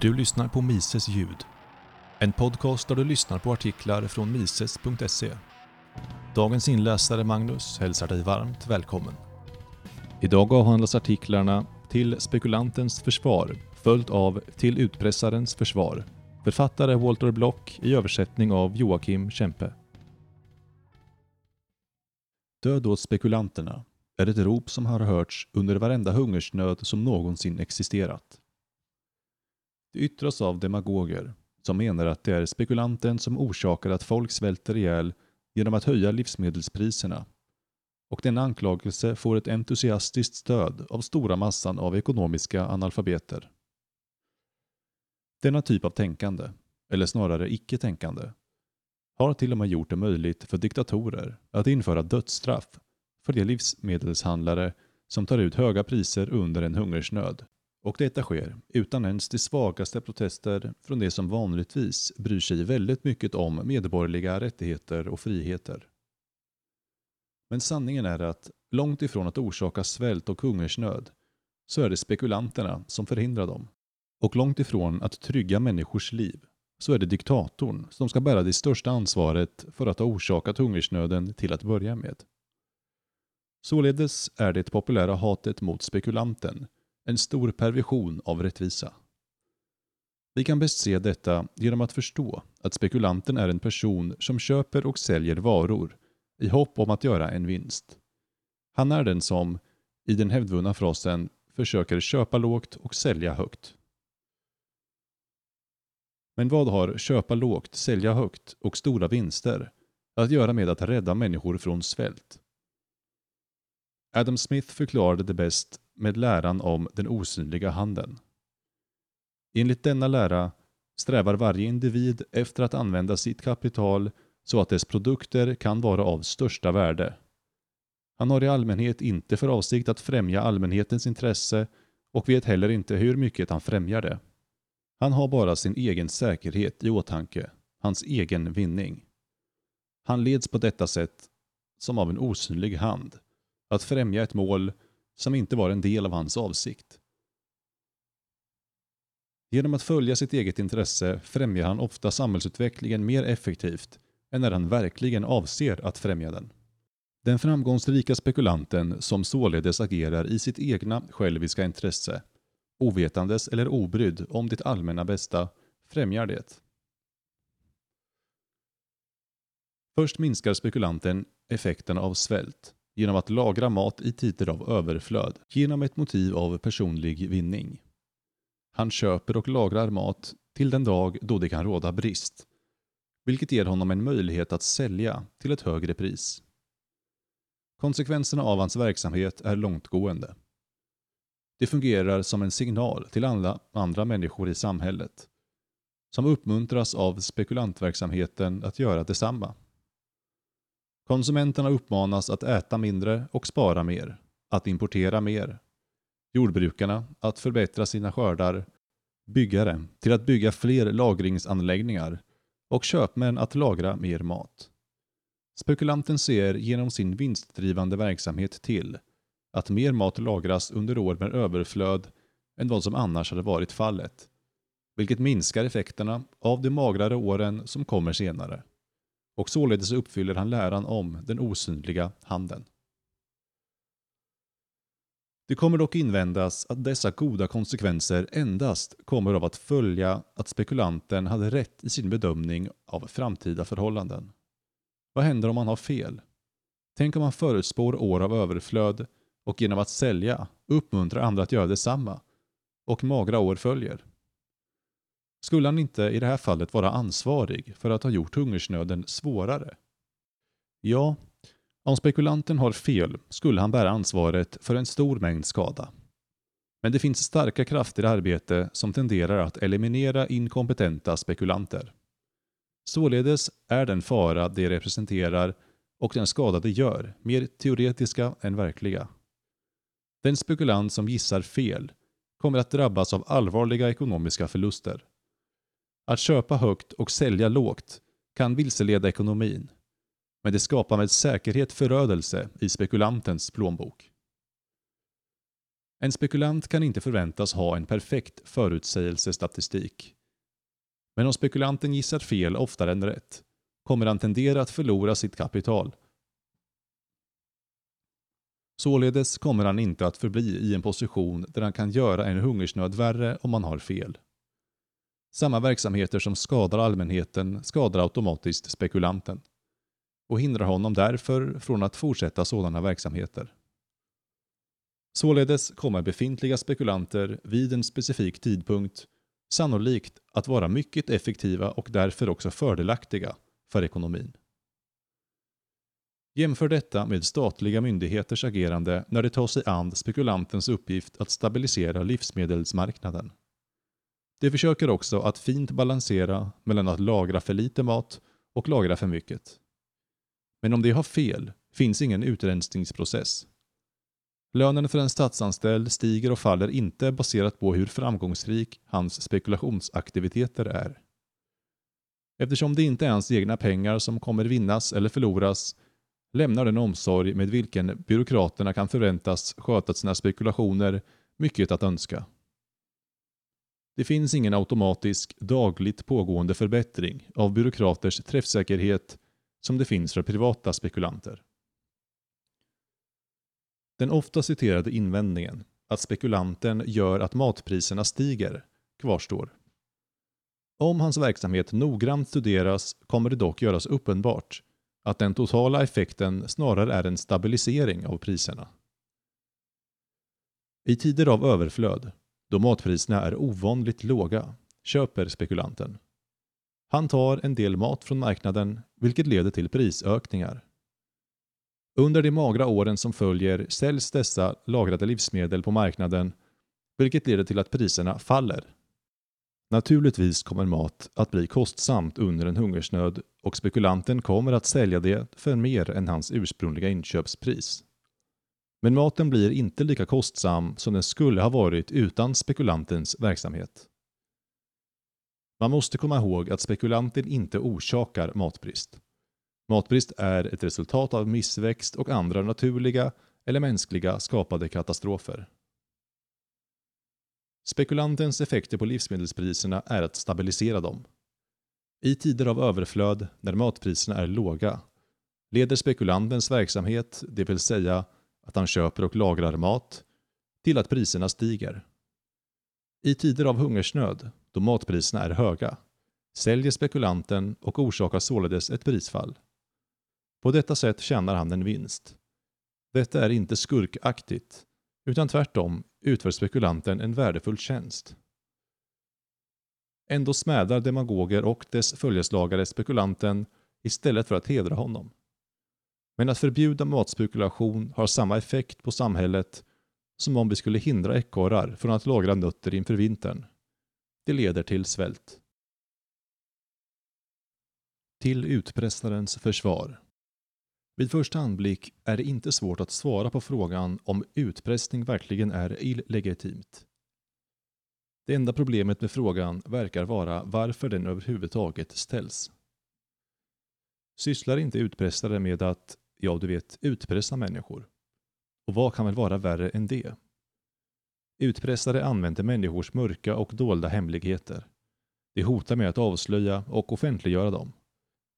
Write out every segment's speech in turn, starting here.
Du lyssnar på Mises ljud. En podcast där du lyssnar på artiklar från mises.se. Dagens inläsare Magnus hälsar dig varmt välkommen. Idag avhandlas artiklarna Till spekulantens försvar följt av Till utpressarens försvar. Författare Walter Block i översättning av Joakim Kempe. Död åt spekulanterna är ett rop som har hörts under varenda hungersnöd som någonsin existerat. Det yttras av demagoger som menar att det är spekulanten som orsakar att folk svälter ihjäl genom att höja livsmedelspriserna. Och denna anklagelse får ett entusiastiskt stöd av stora massan av ekonomiska analfabeter. Denna typ av tänkande, eller snarare icke-tänkande, har till och med gjort det möjligt för diktatorer att införa dödsstraff för de livsmedelshandlare som tar ut höga priser under en hungersnöd. Och detta sker utan ens de svagaste protester från de som vanligtvis bryr sig väldigt mycket om medborgerliga rättigheter och friheter. Men sanningen är att långt ifrån att orsaka svält och hungersnöd så är det spekulanterna som förhindrar dem. Och långt ifrån att trygga människors liv så är det diktatorn som ska bära det största ansvaret för att ha orsakat hungersnöden till att börja med. Således är det populära hatet mot spekulanten en stor perversion av rättvisa. Vi kan bäst se detta genom att förstå att spekulanten är en person som köper och säljer varor i hopp om att göra en vinst. Han är den som, i den hävdvunna frasen, försöker köpa lågt och sälja högt. Men vad har köpa lågt, sälja högt och stora vinster att göra med att rädda människor från svält? Adam Smith förklarade det bäst med läran om den osynliga handen. Enligt denna lära strävar varje individ efter att använda sitt kapital så att dess produkter kan vara av största värde. Han har i allmänhet inte för avsikt att främja allmänhetens intresse och vet heller inte hur mycket han främjar det. Han har bara sin egen säkerhet i åtanke, hans egen vinning. Han leds på detta sätt som av en osynlig hand att främja ett mål som inte var en del av hans avsikt. Genom att följa sitt eget intresse främjar han ofta samhällsutvecklingen mer effektivt än när han verkligen avser att främja den. Den framgångsrika spekulanten som således agerar i sitt egna själviska intresse, ovetandes eller obrydd om det allmänna bästa, främjar det. Först minskar spekulanten effekten av svält genom att lagra mat i tider av överflöd genom ett motiv av personlig vinning. Han köper och lagrar mat till den dag då det kan råda brist, vilket ger honom en möjlighet att sälja till ett högre pris. Konsekvenserna av hans verksamhet är långtgående. Det fungerar som en signal till alla andra människor i samhället, som uppmuntras av spekulantverksamheten att göra detsamma. Konsumenterna uppmanas att äta mindre och spara mer, att importera mer. Jordbrukarna att förbättra sina skördar, byggare till att bygga fler lagringsanläggningar och köpmän att lagra mer mat. Spekulanten ser genom sin vinstdrivande verksamhet till att mer mat lagras under år med överflöd än vad som annars hade varit fallet, vilket minskar effekterna av de magrare åren som kommer senare och således uppfyller han läran om den osynliga handen. Det kommer dock invändas att dessa goda konsekvenser endast kommer av att följa att spekulanten hade rätt i sin bedömning av framtida förhållanden. Vad händer om man har fel? Tänk om man förutspår år av överflöd och genom att sälja uppmuntrar andra att göra detsamma och magra år följer. Skulle han inte i det här fallet vara ansvarig för att ha gjort hungersnöden svårare? Ja, om spekulanten har fel skulle han bära ansvaret för en stor mängd skada. Men det finns starka krafter i arbete som tenderar att eliminera inkompetenta spekulanter. Således är den fara de representerar och den skada de gör mer teoretiska än verkliga. Den spekulant som gissar fel kommer att drabbas av allvarliga ekonomiska förluster. Att köpa högt och sälja lågt kan vilseleda ekonomin, men det skapar med säkerhet förödelse i spekulantens plånbok. En spekulant kan inte förväntas ha en perfekt förutsägelsestatistik. Men om spekulanten gissar fel oftare än rätt kommer han tendera att förlora sitt kapital. Således kommer han inte att förbli i en position där han kan göra en hungersnöd värre om han har fel. Samma verksamheter som skadar allmänheten skadar automatiskt spekulanten och hindrar honom därför från att fortsätta sådana verksamheter. Således kommer befintliga spekulanter vid en specifik tidpunkt sannolikt att vara mycket effektiva och därför också fördelaktiga för ekonomin. Jämför detta med statliga myndigheters agerande när det tar sig an spekulantens uppgift att stabilisera livsmedelsmarknaden. De försöker också att fint balansera mellan att lagra för lite mat och lagra för mycket. Men om de har fel finns ingen utrensningsprocess. Lönen för en statsanställd stiger och faller inte baserat på hur framgångsrik hans spekulationsaktiviteter är. Eftersom det inte är hans egna pengar som kommer vinnas eller förloras lämnar den omsorg med vilken byråkraterna kan förväntas sköta sina spekulationer mycket att önska. Det finns ingen automatisk, dagligt pågående förbättring av byråkraters träffsäkerhet som det finns för privata spekulanter. Den ofta citerade invändningen att spekulanten gör att matpriserna stiger kvarstår. Om hans verksamhet noggrant studeras kommer det dock göras uppenbart att den totala effekten snarare är en stabilisering av priserna. I tider av överflöd, då matpriserna är ovanligt låga, köper spekulanten. Han tar en del mat från marknaden, vilket leder till prisökningar. Under de magra åren som följer säljs dessa lagrade livsmedel på marknaden, vilket leder till att priserna faller. Naturligtvis kommer mat att bli kostsamt under en hungersnöd och spekulanten kommer att sälja det för mer än hans ursprungliga inköpspris. Men maten blir inte lika kostsam som den skulle ha varit utan spekulantens verksamhet. Man måste komma ihåg att spekulanten inte orsakar matbrist. Matbrist är ett resultat av missväxt och andra naturliga eller mänskliga skapade katastrofer. Spekulantens effekter på livsmedelspriserna är att stabilisera dem. I tider av överflöd, när matpriserna är låga, leder spekulantens verksamhet, det vill säga att han köper och lagrar mat, till att priserna stiger. I tider av hungersnöd, då matpriserna är höga, säljer spekulanten och orsakar således ett prisfall. På detta sätt tjänar han en vinst. Detta är inte skurkaktigt, utan tvärtom utför spekulanten en värdefull tjänst. Ändå smädar demagoger och dess följeslagare spekulanten istället för att hedra honom. Men att förbjuda matspekulation har samma effekt på samhället som om vi skulle hindra ekorrar från att lagra nötter inför vintern. Det leder till svält. Till utpressarens försvar. Vid första anblick är det inte svårt att svara på frågan om utpressning verkligen är illegitimt. Det enda problemet med frågan verkar vara varför den överhuvudtaget ställs. Sysslar inte utpressare med att, ja du vet, utpressa människor? Och vad kan väl vara värre än det? Utpressare använder människors mörka och dolda hemligheter. De hotar med att avslöja och offentliggöra dem.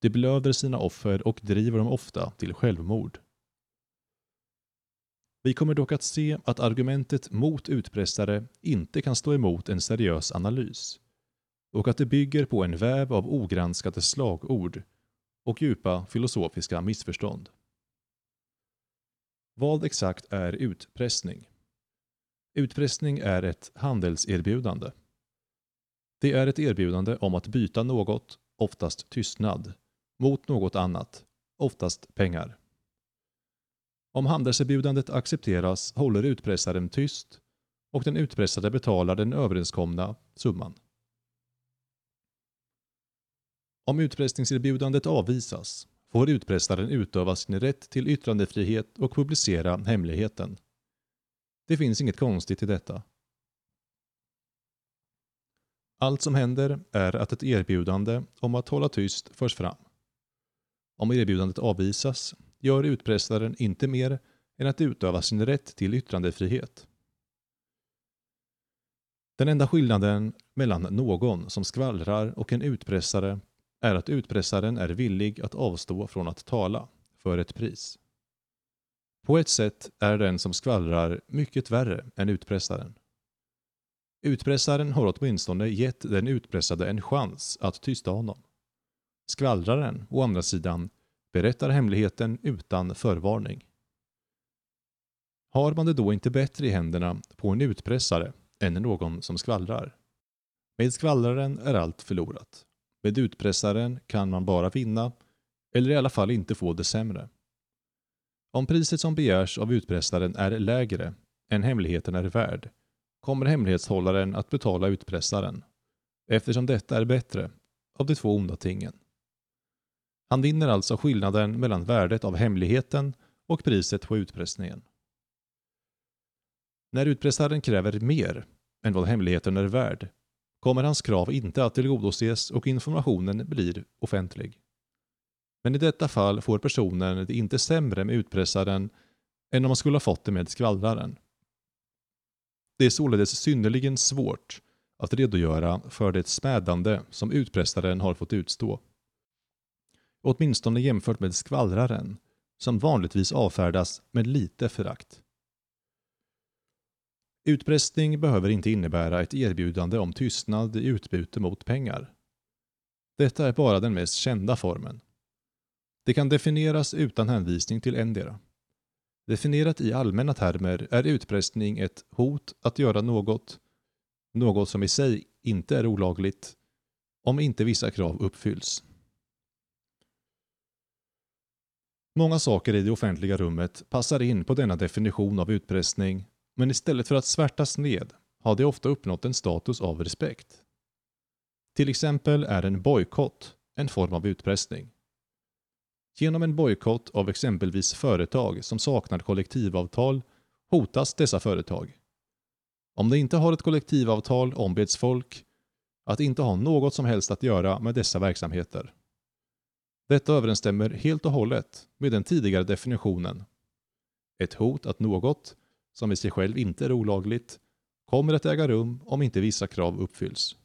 De blöder sina offer och driver dem ofta till självmord. Vi kommer dock att se att argumentet mot utpressare inte kan stå emot en seriös analys och att det bygger på en väv av ogranskade slagord och djupa filosofiska missförstånd. Vad exakt är utpressning? Utpressning är ett handelserbjudande. Det är ett erbjudande om att byta något, oftast tystnad, mot något annat, oftast pengar. Om handelserbjudandet accepteras håller utpressaren tyst och den utpressade betalar den överenskomna summan. Om utpressningserbjudandet avvisas får utpressaren utöva sin rätt till yttrandefrihet och publicera hemligheten. Det finns inget konstigt i detta. Allt som händer är att ett erbjudande om att hålla tyst förs fram. Om erbjudandet avvisas gör utpressaren inte mer än att utöva sin rätt till yttrandefrihet. Den enda skillnaden mellan någon som skvallrar och en utpressare är att utpressaren är villig att avstå från att tala för ett pris. På ett sätt är den som skvallrar mycket värre än utpressaren. Utpressaren har åtminstone gett den utpressade en chans att tysta honom. Skvallraren, å andra sidan, berättar hemligheten utan förvarning. Har man det då inte bättre i händerna på en utpressare än någon som skvallrar? Med skvallraren är allt förlorat. Med utpressaren kan man bara vinna, eller i alla fall inte få det sämre. Om priset som begärs av utpressaren är lägre än hemligheten är värd, kommer hemlighetshållaren att betala utpressaren, eftersom detta är bättre av de två onda tingen. Han vinner alltså skillnaden mellan värdet av hemligheten och priset på utpressningen. När utpressaren kräver mer än vad hemligheten är värd kommer hans krav inte att tillgodoses och informationen blir offentlig. Men i detta fall får personen det inte sämre med utpressaren än om man skulle ha fått det med skvallraren. Det är således synnerligen svårt att redogöra för det smädande som utpressaren har fått utstå. Åtminstone jämfört med skvallraren, som vanligtvis avfärdas med lite förakt. Utpressning behöver inte innebära ett erbjudande om tystnad i utbyte mot pengar. Detta är bara den mest kända formen. Det kan definieras utan hänvisning till endera. Definierat i allmänna termer är utpressning ett hot att göra något, något som i sig inte är olagligt, om inte vissa krav uppfylls. Många saker i det offentliga rummet passar in på denna definition av utpressning, men istället för att svärtas ned har de ofta uppnått en status av respekt. Till exempel är en bojkott en form av utpressning. Genom en bojkott av exempelvis företag som saknar kollektivavtal hotas dessa företag. Om de inte har ett kollektivavtal ombeds folk att inte ha något som helst att göra med dessa verksamheter. Detta överensstämmer helt och hållet med den tidigare definitionen. Ett hot att något, som i sig själv inte är olagligt, kommer att äga rum om inte vissa krav uppfylls.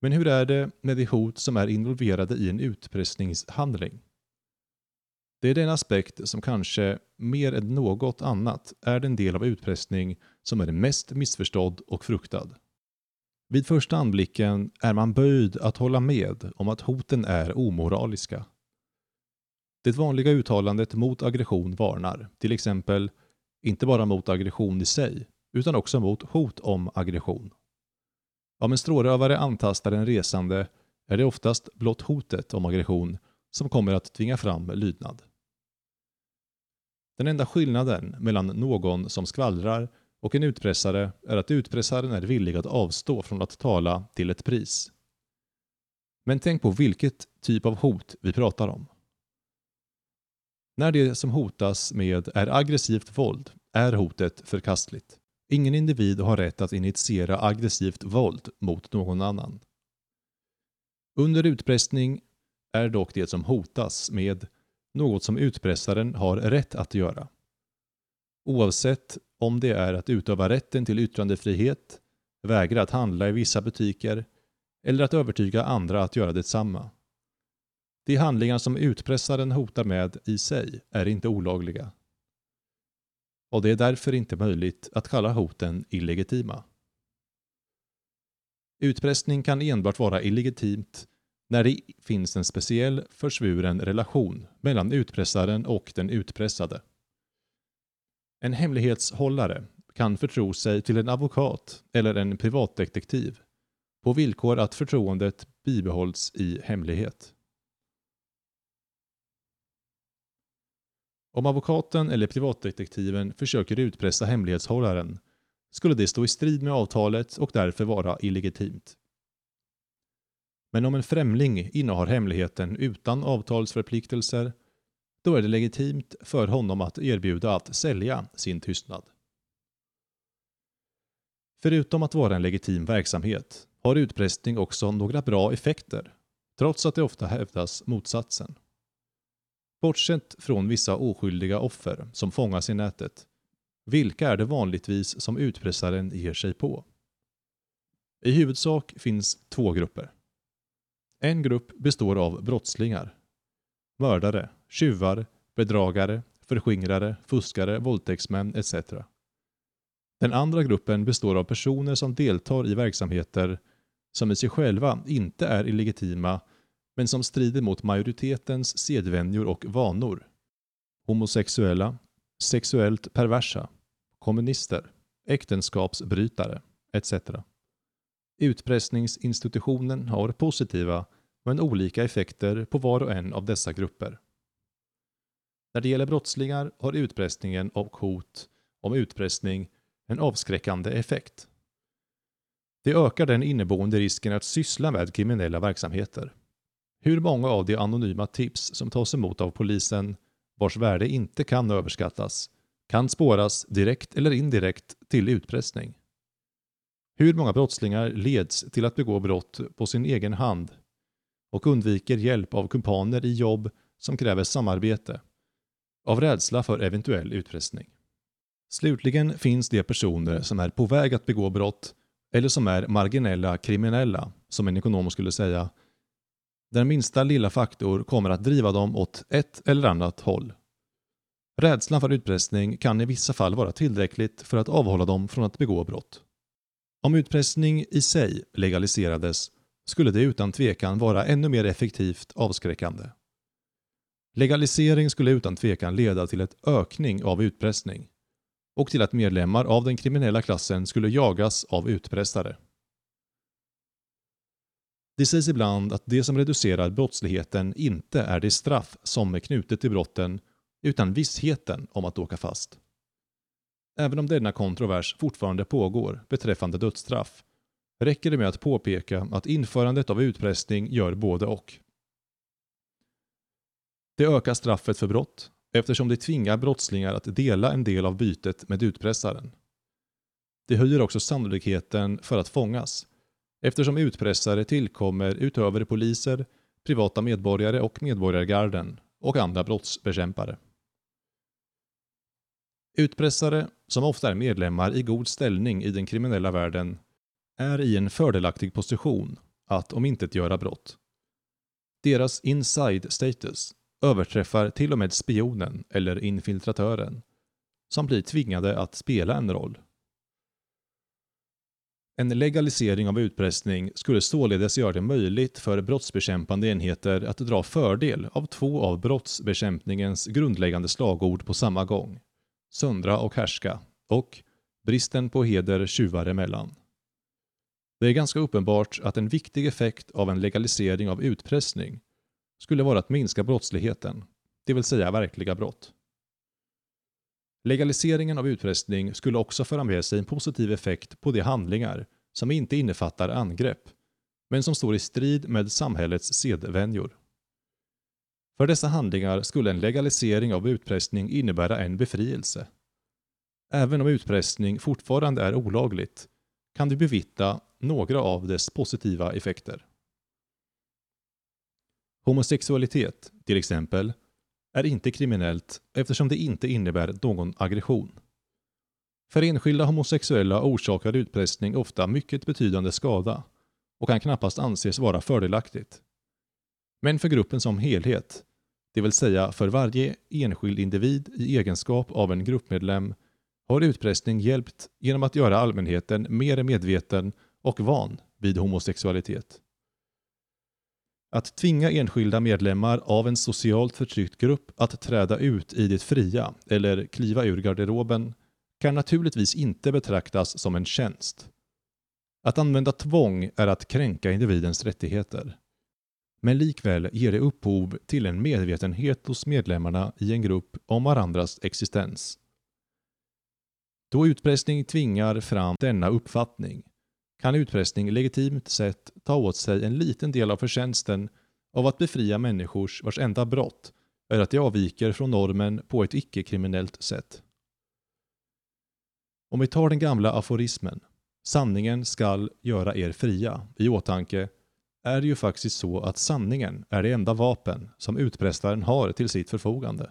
Men hur är det med de hot som är involverade i en utpressningshandling? Det är den aspekt som kanske mer än något annat är den del av utpressning som är mest missförstådd och fruktad. Vid första anblicken är man böjd att hålla med om att hoten är omoraliska. Det vanliga uttalandet mot aggression varnar, till exempel, inte bara mot aggression i sig, utan också mot hot om aggression. Om en strårövare antastar en resande är det oftast blott hotet om aggression som kommer att tvinga fram lydnad. Den enda skillnaden mellan någon som skvallrar och en utpressare är att utpressaren är villig att avstå från att tala till ett pris. Men tänk på vilket typ av hot vi pratar om. När det som hotas med är aggressivt våld är hotet förkastligt. Ingen individ har rätt att initiera aggressivt våld mot någon annan. Under utpressning är dock det som hotas med något som utpressaren har rätt att göra. Oavsett om det är att utöva rätten till yttrandefrihet, vägra att handla i vissa butiker eller att övertyga andra att göra detsamma. De handlingar som utpressaren hotar med i sig är inte olagliga och det är därför inte möjligt att kalla hoten illegitima. Utpressning kan enbart vara illegitimt när det finns en speciell försvuren relation mellan utpressaren och den utpressade. En hemlighetshållare kan förtro sig till en advokat eller en privatdetektiv på villkor att förtroendet bibehålls i hemlighet. Om advokaten eller privatdetektiven försöker utpressa hemlighetshållaren skulle det stå i strid med avtalet och därför vara illegitimt. Men om en främling innehar hemligheten utan avtalsförpliktelser, då är det legitimt för honom att erbjuda att sälja sin tystnad. Förutom att vara en legitim verksamhet har utpressning också några bra effekter, trots att det ofta hävdas motsatsen. Bortsett från vissa oskyldiga offer som fångas i nätet vilka är det vanligtvis som utpressaren ger sig på? I huvudsak finns två grupper. En grupp består av brottslingar. Mördare, tjuvar, bedragare, förskingrare, fuskare, våldtäktsmän etc. Den andra gruppen består av personer som deltar i verksamheter som i sig själva inte är illegitima men som strider mot majoritetens sedvänjor och vanor. Homosexuella, sexuellt perversa, kommunister, äktenskapsbrytare etc. Utpressningsinstitutionen har positiva men olika effekter på var och en av dessa grupper. När det gäller brottslingar har utpressningen och hot om utpressning en avskräckande effekt. Det ökar den inneboende risken att syssla med kriminella verksamheter. Hur många av de anonyma tips som tas emot av polisen, vars värde inte kan överskattas, kan spåras direkt eller indirekt till utpressning? Hur många brottslingar leds till att begå brott på sin egen hand och undviker hjälp av kumpaner i jobb som kräver samarbete av rädsla för eventuell utpressning? Slutligen finns det personer som är på väg att begå brott eller som är marginella kriminella, som en ekonom skulle säga, där minsta lilla faktor kommer att driva dem åt ett eller annat håll. Rädslan för utpressning kan i vissa fall vara tillräckligt för att avhålla dem från att begå brott. Om utpressning i sig legaliserades skulle det utan tvekan vara ännu mer effektivt avskräckande. Legalisering skulle utan tvekan leda till ett ökning av utpressning och till att medlemmar av den kriminella klassen skulle jagas av utpressare. Det sägs ibland att det som reducerar brottsligheten inte är det straff som är knutet till brotten utan vissheten om att åka fast. Även om denna kontrovers fortfarande pågår beträffande dödsstraff räcker det med att påpeka att införandet av utpressning gör både och. Det ökar straffet för brott eftersom det tvingar brottslingar att dela en del av bytet med utpressaren. Det höjer också sannolikheten för att fångas eftersom utpressare tillkommer utöver poliser, privata medborgare och medborgargarden och andra brottsbekämpare. Utpressare, som ofta är medlemmar i god ställning i den kriminella världen, är i en fördelaktig position att omintetgöra brott. Deras inside status överträffar till och med spionen eller infiltratören, som blir tvingade att spela en roll. En legalisering av utpressning skulle således göra det möjligt för brottsbekämpande enheter att dra fördel av två av brottsbekämpningens grundläggande slagord på samma gång. Söndra och härska och bristen på heder tjuvar emellan. Det är ganska uppenbart att en viktig effekt av en legalisering av utpressning skulle vara att minska brottsligheten, det vill säga verkliga brott. Legaliseringen av utpressning skulle också föra med sig en positiv effekt på de handlingar som inte innefattar angrepp, men som står i strid med samhällets sedvänjor. För dessa handlingar skulle en legalisering av utpressning innebära en befrielse. Även om utpressning fortfarande är olagligt kan du bevittna några av dess positiva effekter. Homosexualitet, till exempel, är inte kriminellt eftersom det inte innebär någon aggression. För enskilda homosexuella orsakar utpressning ofta mycket betydande skada och kan knappast anses vara fördelaktigt. Men för gruppen som helhet, det vill säga för varje enskild individ i egenskap av en gruppmedlem, har utpressning hjälpt genom att göra allmänheten mer medveten och van vid homosexualitet. Att tvinga enskilda medlemmar av en socialt förtryckt grupp att träda ut i det fria eller kliva ur garderoben kan naturligtvis inte betraktas som en tjänst. Att använda tvång är att kränka individens rättigheter. Men likväl ger det upphov till en medvetenhet hos medlemmarna i en grupp om varandras existens. Då utpressning tvingar fram denna uppfattning kan utpressning legitimt sett ta åt sig en liten del av förtjänsten av att befria människors vars enda brott är att de avviker från normen på ett icke-kriminellt sätt. Om vi tar den gamla aforismen “sanningen skall göra er fria” i åtanke är det ju faktiskt så att sanningen är det enda vapen som utpressaren har till sitt förfogande.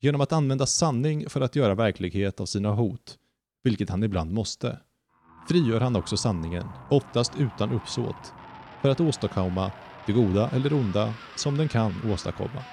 Genom att använda sanning för att göra verklighet av sina hot, vilket han ibland måste, frigör han också sanningen, oftast utan uppsåt, för att åstadkomma det goda eller onda som den kan åstadkomma.